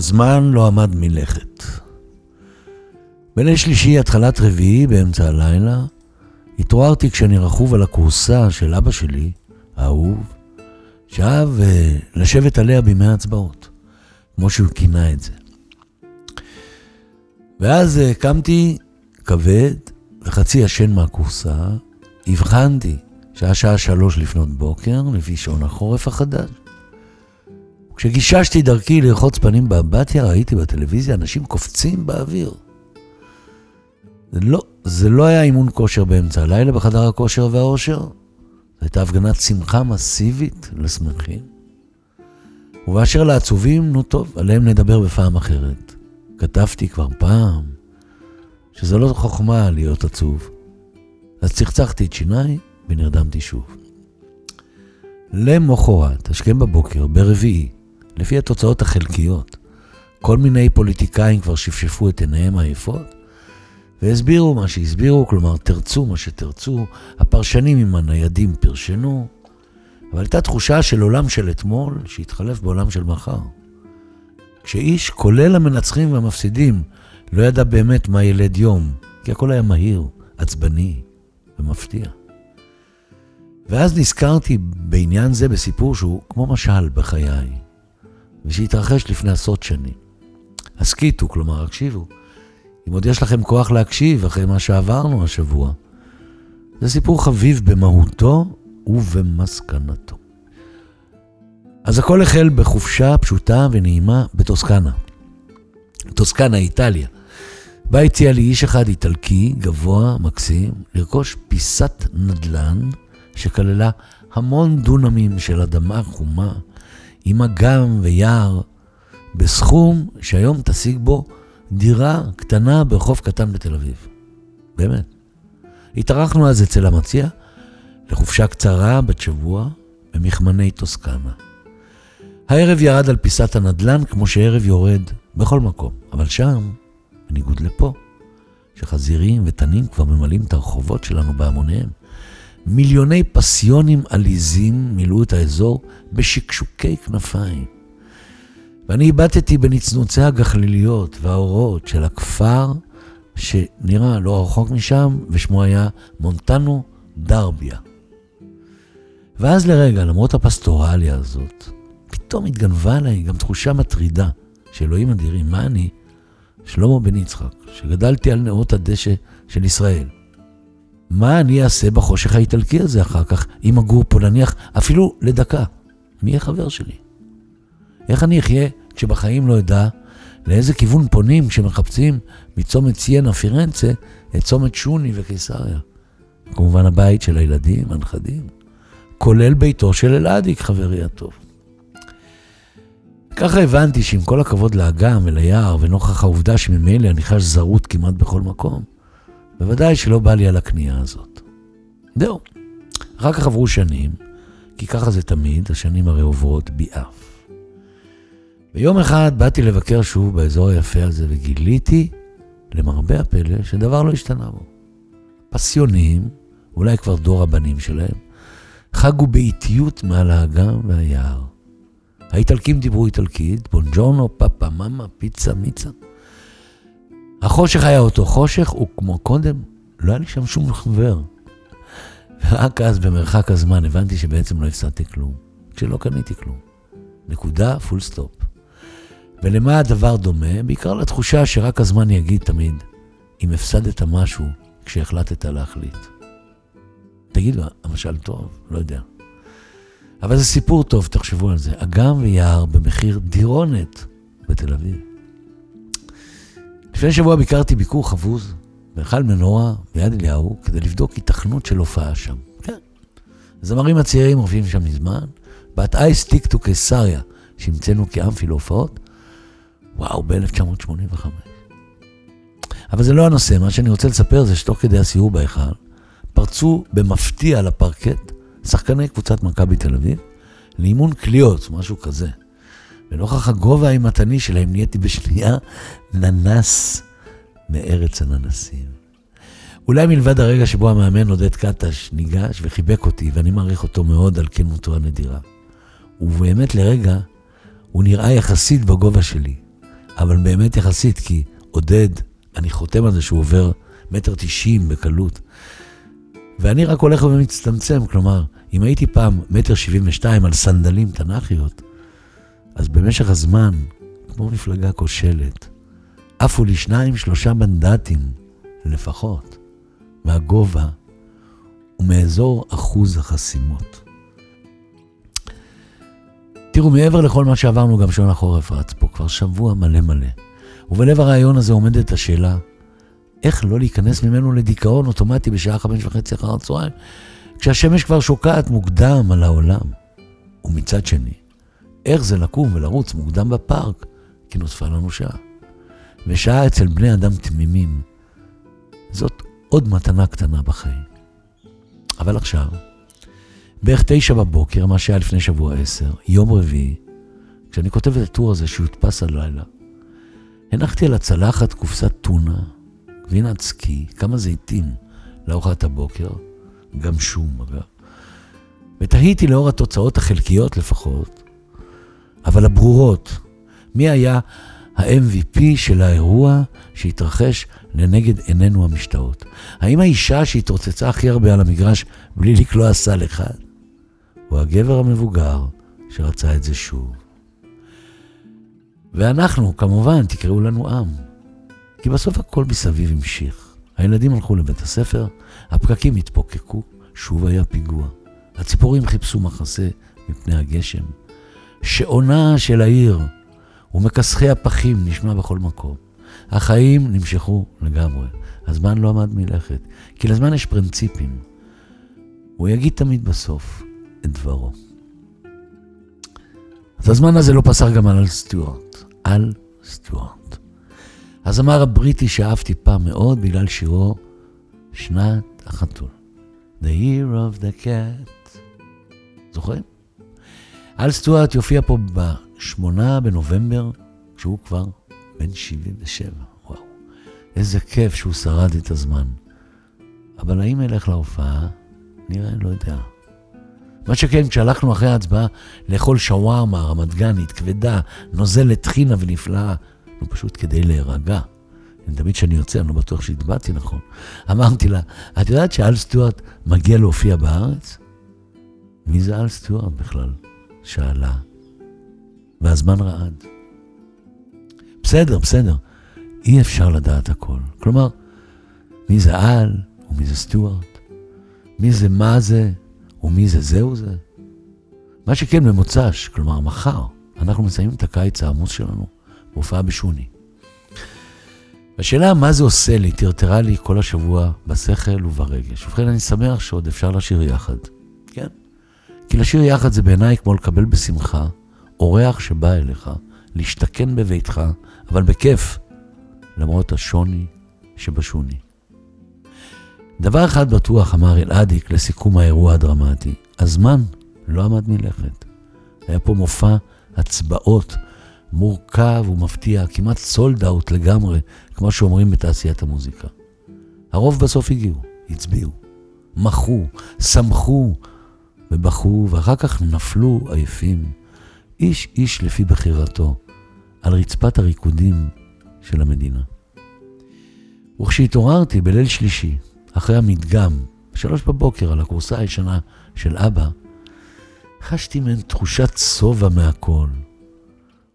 הזמן לא עמד מלכת. בליל שלישי, התחלת רביעי, באמצע הלילה, התעוררתי כשאני רכוב על הכורסה של אבא שלי, האהוב, שאהב uh, לשבת עליה בימי ההצבעות, כמו שהוא כינה את זה. ואז uh, קמתי כבד וחצי ישן מהכורסה, הבחנתי שהיה שעה שלוש לפנות בוקר, לפי שעון החורף החדש. כשגיששתי דרכי לרחוץ פנים באמבטיה, ראיתי בטלוויזיה אנשים קופצים באוויר. זה לא, זה לא היה אימון כושר באמצע הלילה בחדר הכושר והאושר, זו הייתה הפגנת שמחה מסיבית לשמחים. ובאשר לעצובים, נו טוב, עליהם נדבר בפעם אחרת. כתבתי כבר פעם שזה לא חוכמה להיות עצוב. אז צחצחתי את שיניי ונרדמתי שוב. למחרת, השכם בבוקר, ברביעי, לפי התוצאות החלקיות, כל מיני פוליטיקאים כבר שפשפו את עיניהם היפות, והסבירו מה שהסבירו, כלומר, תרצו מה שתרצו, הפרשנים עם הניידים פרשנו, אבל הייתה תחושה של עולם של אתמול שהתחלף בעולם של מחר. כשאיש, כולל המנצחים והמפסידים, לא ידע באמת מה ילד יום, כי הכל היה מהיר, עצבני ומפתיע. ואז נזכרתי בעניין זה בסיפור שהוא כמו משל בחיי, ושהתרחש לפני עשרות שנים. הסכיתו, כלומר, הקשיבו. אם עוד יש לכם כוח להקשיב אחרי מה שעברנו השבוע. זה סיפור חביב במהותו ובמסקנתו. אז הכל החל בחופשה פשוטה ונעימה בטוסקנה. טוסקנה, איטליה. בה הציע לי איש אחד איטלקי, גבוה, מקסים, לרכוש פיסת נדל"ן שכללה המון דונמים של אדמה חומה, עם אגם ויער, בסכום שהיום תשיג בו דירה קטנה ברחוב קטן בתל אביב. באמת. התארחנו אז אצל המציע לחופשה קצרה בת שבוע במכמני טוסקנה. הערב ירד על פיסת הנדלן כמו שערב יורד בכל מקום, אבל שם, בניגוד לפה, שחזירים ותנים כבר ממלאים את הרחובות שלנו בהמוניהם, מיליוני פסיונים עליזים מילאו את האזור בשקשוקי כנפיים. ואני הבטתי בנצנוצי הגחליליות והאורות של הכפר שנראה לא רחוק משם, ושמו היה מונטנו דרביה. ואז לרגע, למרות הפסטורליה הזאת, פתאום התגנבה עליי גם תחושה מטרידה, שאלוהים אדירים, מה אני? שלמה בן יצחק, שגדלתי על נאות הדשא של ישראל. מה אני אעשה בחושך האיטלקי הזה אחר כך, אם אגור פה נניח אפילו לדקה? מי יהיה חבר שלי? איך אני אחיה כשבחיים לא אדע לאיזה כיוון פונים כשמחפשים מצומת סיינה פירנצה את צומת שוני וקיסריה? כמובן הבית של הילדים, הנכדים, כולל ביתו של אלעדיק, חברי הטוב. ככה הבנתי שעם כל הכבוד לאגם וליער, ונוכח העובדה שממילא אני חש זרות כמעט בכל מקום, בוודאי שלא בא לי על הקנייה הזאת. זהו. אחר כך עברו שנים, כי ככה זה תמיד, השנים הרי עוברות ביעף. ויום אחד באתי לבקר שוב באזור היפה הזה, וגיליתי, למרבה הפלא, שדבר לא השתנה בו. פסיונים, אולי כבר דור הבנים שלהם, חגו באיטיות מעל האגם והיער. האיטלקים דיברו איטלקית, buongiorno, papa, mamma, פיצה, מיצה. החושך היה אותו חושך, וכמו קודם, לא היה לי שם שום חבר. ורק אז, במרחק הזמן, הבנתי שבעצם לא הפסדתי כלום, כשלא קניתי כלום. נקודה, full stop. ולמה הדבר דומה? בעיקר לתחושה שרק הזמן יגיד תמיד, אם הפסדת משהו כשהחלטת להחליט. תגידו, המשל טוב? לא יודע. אבל זה סיפור טוב, תחשבו על זה. אגם ויער במחיר דירונת בתל אביב. לפני שבוע ביקרתי ביקור חבוז בהיכל מנורה ביד אליהו כדי לבדוק התכנות של הופעה שם. כן. הזמרים הצעירים מופיעים שם מזמן. בת אייס טיקטו קיסריה, שהמצאנו כאמפי להופעות, וואו, ב-1985. אבל זה לא הנושא, מה שאני רוצה לספר זה שתוך כדי הסיור בהיכל, פרצו במפתיע לפרקט שחקני קבוצת מכבי תל אביב לאימון קליעות, משהו כזה. ונוכח הגובה האימתני שלהם נהייתי בשנייה ננס מארץ הננסים. אולי מלבד הרגע שבו המאמן עודד קטש ניגש וחיבק אותי, ואני מעריך אותו מאוד על כנותו הנדירה. ובאמת לרגע, הוא נראה יחסית בגובה שלי. אבל באמת יחסית, כי עודד, אני חותם על זה שהוא עובר מטר תשעים בקלות. ואני רק הולך ומצטמצם, כלומר, אם הייתי פעם מטר שבעים ושתיים על סנדלים תנ"כיות, אז במשך הזמן, כמו מפלגה כושלת, עפו לי שניים, שלושה מנדטים לפחות, מהגובה ומאזור אחוז החסימות. תראו, מעבר לכל מה שעברנו, גם שעון החורף רץ פה כבר שבוע מלא מלא. ובלב הרעיון הזה עומדת השאלה, איך לא להיכנס ממנו לדיכאון אוטומטי בשעה חמש וחצי אחר הצהריים, כשהשמש כבר שוקעת מוקדם על העולם. ומצד שני, איך זה לקום ולרוץ מוקדם בפארק, כי נוספה לנו שעה. ושעה אצל בני אדם תמימים, זאת עוד מתנה קטנה בחיים. אבל עכשיו, בערך תשע בבוקר, מה שהיה לפני שבוע עשר, יום רביעי, כשאני כותב את הטור הזה שיודפס הלילה, הנחתי על הצלחת קופסת טונה, גבינת סקי, כמה זיתים לארוחת הבוקר, גם שום אגב, ותהיתי לאור התוצאות החלקיות לפחות, אבל הברורות, מי היה ה-MVP של האירוע שהתרחש לנגד עינינו המשתאות? האם האישה שהתרוצצה הכי הרבה על המגרש בלי לקלוע סל אחד, או הגבר המבוגר שרצה את זה שוב? ואנחנו, כמובן, תקראו לנו עם. כי בסוף הכל מסביב המשיך. הילדים הלכו לבית הספר, הפקקים התפוקקו, שוב היה פיגוע. הציפורים חיפשו מחסה מפני הגשם. שעונה של העיר ומכסחי הפחים נשמע בכל מקום. החיים נמשכו לגמרי. הזמן לא עמד מלכת, כי לזמן יש פרינציפים. הוא יגיד תמיד בסוף את דברו. אז הזמן הזה לא פסח גם על סטיוארט. על סטיוארט. הזמר הבריטי שאהבתי פעם מאוד בגלל שירו שנת החתול. The year of the cat. זוכרים? אל סטוארט יופיע פה ב-8 בנובמבר, כשהוא כבר בן 77. וואו, איזה כיף שהוא שרד את הזמן. אבל האם אלך להופעה? נראה, לא יודע. מה שכן, כשהלכנו אחרי ההצבעה לאכול שווארמה רמת גנית, כבדה, נוזלת, טחינה ונפלאה, נו, פשוט כדי להירגע. תמיד כשאני יוצא, אני לא בטוח שהצבעתי נכון. אמרתי לה, את יודעת שאל סטוארט מגיע להופיע בארץ? מי זה אל סטוארט בכלל? שאלה. והזמן רעד. בסדר, בסדר. אי אפשר לדעת הכל. כלומר, מי זה אל ומי זה סטוארט? מי זה מה זה ומי זה זהו זה? מה שכן, במוצ"ש, כלומר מחר, אנחנו מסיימים את הקיץ העמוס שלנו בהופעה בשוני. השאלה מה זה עושה לי, טרטרה לי כל השבוע בשכל וברגש. ובכן, אני שמח שעוד אפשר לשיר יחד. כן. כי לשיר יחד זה בעיניי כמו לקבל בשמחה אורח שבא אליך, להשתכן בביתך, אבל בכיף, למרות השוני שבשוני. דבר אחד בטוח, אמר אלעדיק לסיכום האירוע הדרמטי, הזמן לא עמד מלכת. היה פה מופע הצבעות מורכב ומפתיע, כמעט סולד אאוט לגמרי, כמו שאומרים בתעשיית המוזיקה. הרוב בסוף הגיעו, הצביעו, מחו, שמחו ובכו, ואחר כך נפלו עייפים, איש איש לפי בחירתו, על רצפת הריקודים של המדינה. וכשהתעוררתי בליל שלישי, אחרי המדגם, בשלוש בבוקר על הכורסה הישנה של אבא, חשתי מעין תחושת שובע מהכל.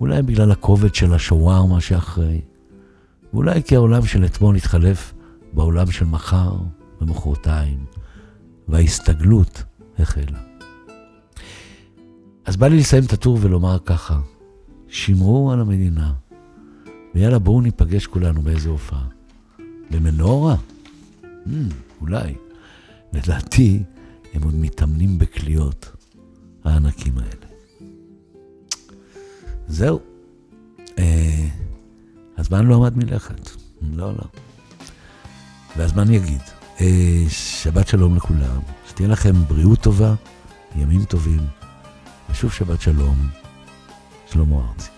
אולי בגלל הכובד של השווארמה שאחרי, ואולי כי העולם של אתמול התחלף בעולם של מחר ומחרתיים, וההסתגלות החלה. אז בא לי לסיים את הטור ולומר ככה, שמרו על המדינה, ויאללה בואו ניפגש כולנו באיזה הופעה. במנורה? Mm, אולי. לדעתי, הם עוד מתאמנים בקליעות, הענקים האלה. זהו. אה, הזמן לא עמד מלכת. לא, לא. והזמן יגיד. אה, שבת שלום לכולם, שתהיה לכם בריאות טובה, ימים טובים, ושוב שבת שלום, שלמה ארצי.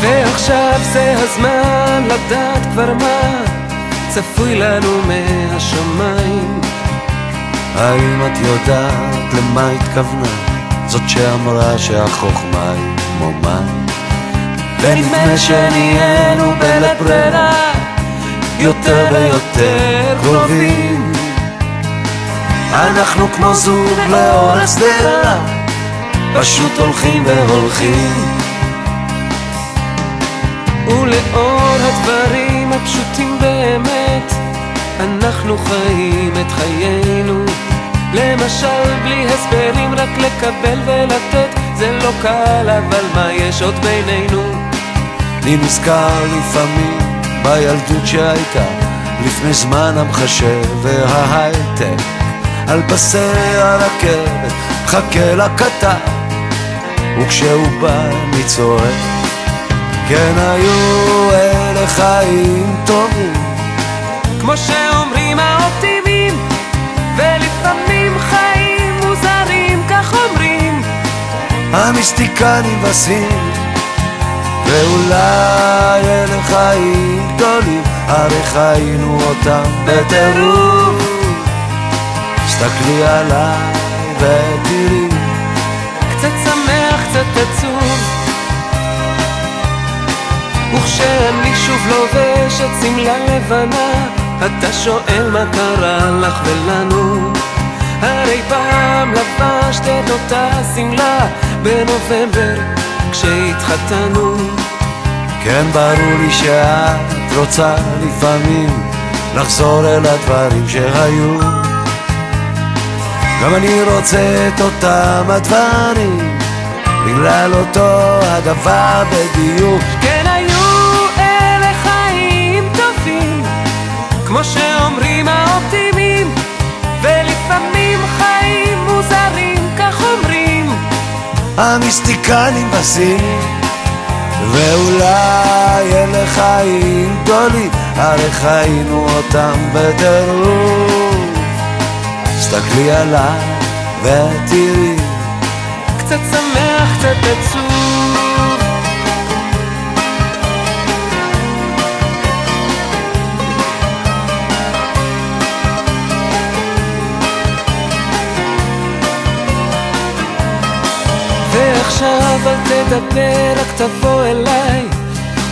ועכשיו זה הזמן לדעת כבר מה צפוי לנו מהשמיים האם את יודעת למה התכוונה זאת שאמרה שהחוכמה היא כמו מים. ונדמה שנהיינו בלית ברירה, יותר ויותר קרובים. אנחנו כמו זוג לאורך שדרה, פשוט הולכים והולכים. ולאור הדברים הפשוטים באמת, אנחנו חיים את חיינו. למשל, בלי הסברים, רק לקבל ולתת, זה לא קל, אבל מה יש עוד בינינו? אני נזכר לפעמים בילדות שהייתה לפני זמן המחשב וההייטק. על פסי הרכבת מחכה לקטר וכשהוא בא אני צועק כן היו אלה חיים טובים. כמו שאומרים האופטימים, ולפעמים חיים מוזרים, כך אומרים. המיסטיקנים בסין ואולי אלה חיים גדולים הרי חיינו אותם בטירוף תסתכלי עליי ותראי קצת שמח, קצת עצוב. וכשאני שוב לובש את שמלה לבנה, אתה שואל מה קרה לך ולנו. הרי פעם לבשת את אותה שמלה בנובמבר כשהתחתנו. כן ברור לי שאת רוצה לפעמים לחזור אל הדברים שהיו. גם אני רוצה את אותם הדברים בגלל אותו הדבר בדיוק. כן היו אלה חיים טובים, כמו שאומרים האופטימים, ולפעמים חיים מוזרים, כך אומרים. המיסטיקנים בסין ואולי אלה חיים גדולים הרי חיינו אותם בטירוף תסתכלי עליי ותראי קצת שמח, קצת עצוב. ועכשיו אל תדבר, רק תבוא אליי,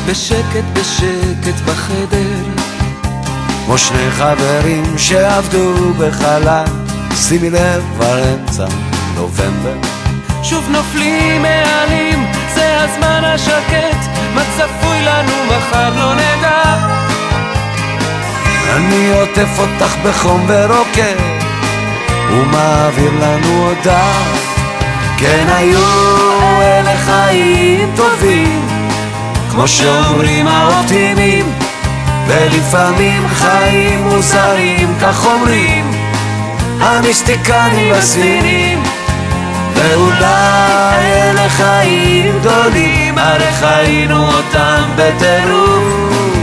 בשקט בשקט בחדר. כמו שני חברים שעבדו בחלל שימי לב כבר אמצע נובמבר שוב נופלים העלים, זה הזמן השקט, מה צפוי לנו מחר לא נדע. אני עוטף אותך בחום ורוקד ומעביר לנו הודעה כן היו אלה חיים טובים כמו שאומרים האופטימים ולפעמים חיים מוזרים כך אומרים המיסטיקנים הסינים ואולי אלה חיים גדולים הרי חיינו אותם בטירוף.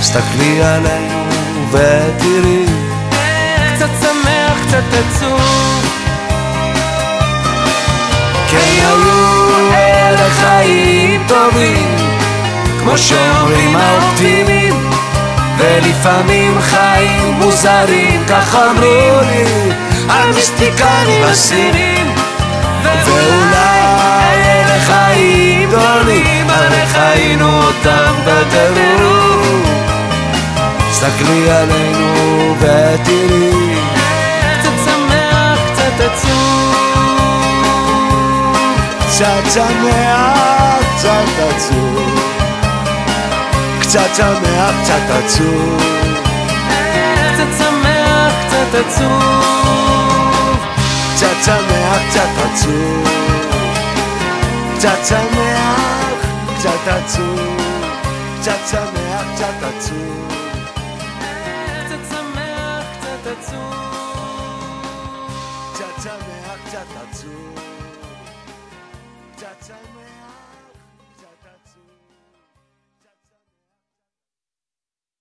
תסתכלי עלינו ותראי. קצת שמח, קצת עצוב. חיים טובים כמו שאומרים האופטימים. ולפעמים חיים מוזרים כך אמרו לי המיסטיקנים הסינים. ואולי אלה חיים גדולים הרי חיינו אותם בטירוף. תסתכלי עלינו ותראי קצת שמח, קצת עצוב. קצת שמח, קצת עצוב. קצת שמח, קצת עצוב. קצת שמח, קצת עצוב. קצת שמח, קצת עצוב. קצת שמח, קצת עצוב. קצת שמח, קצת עצוב.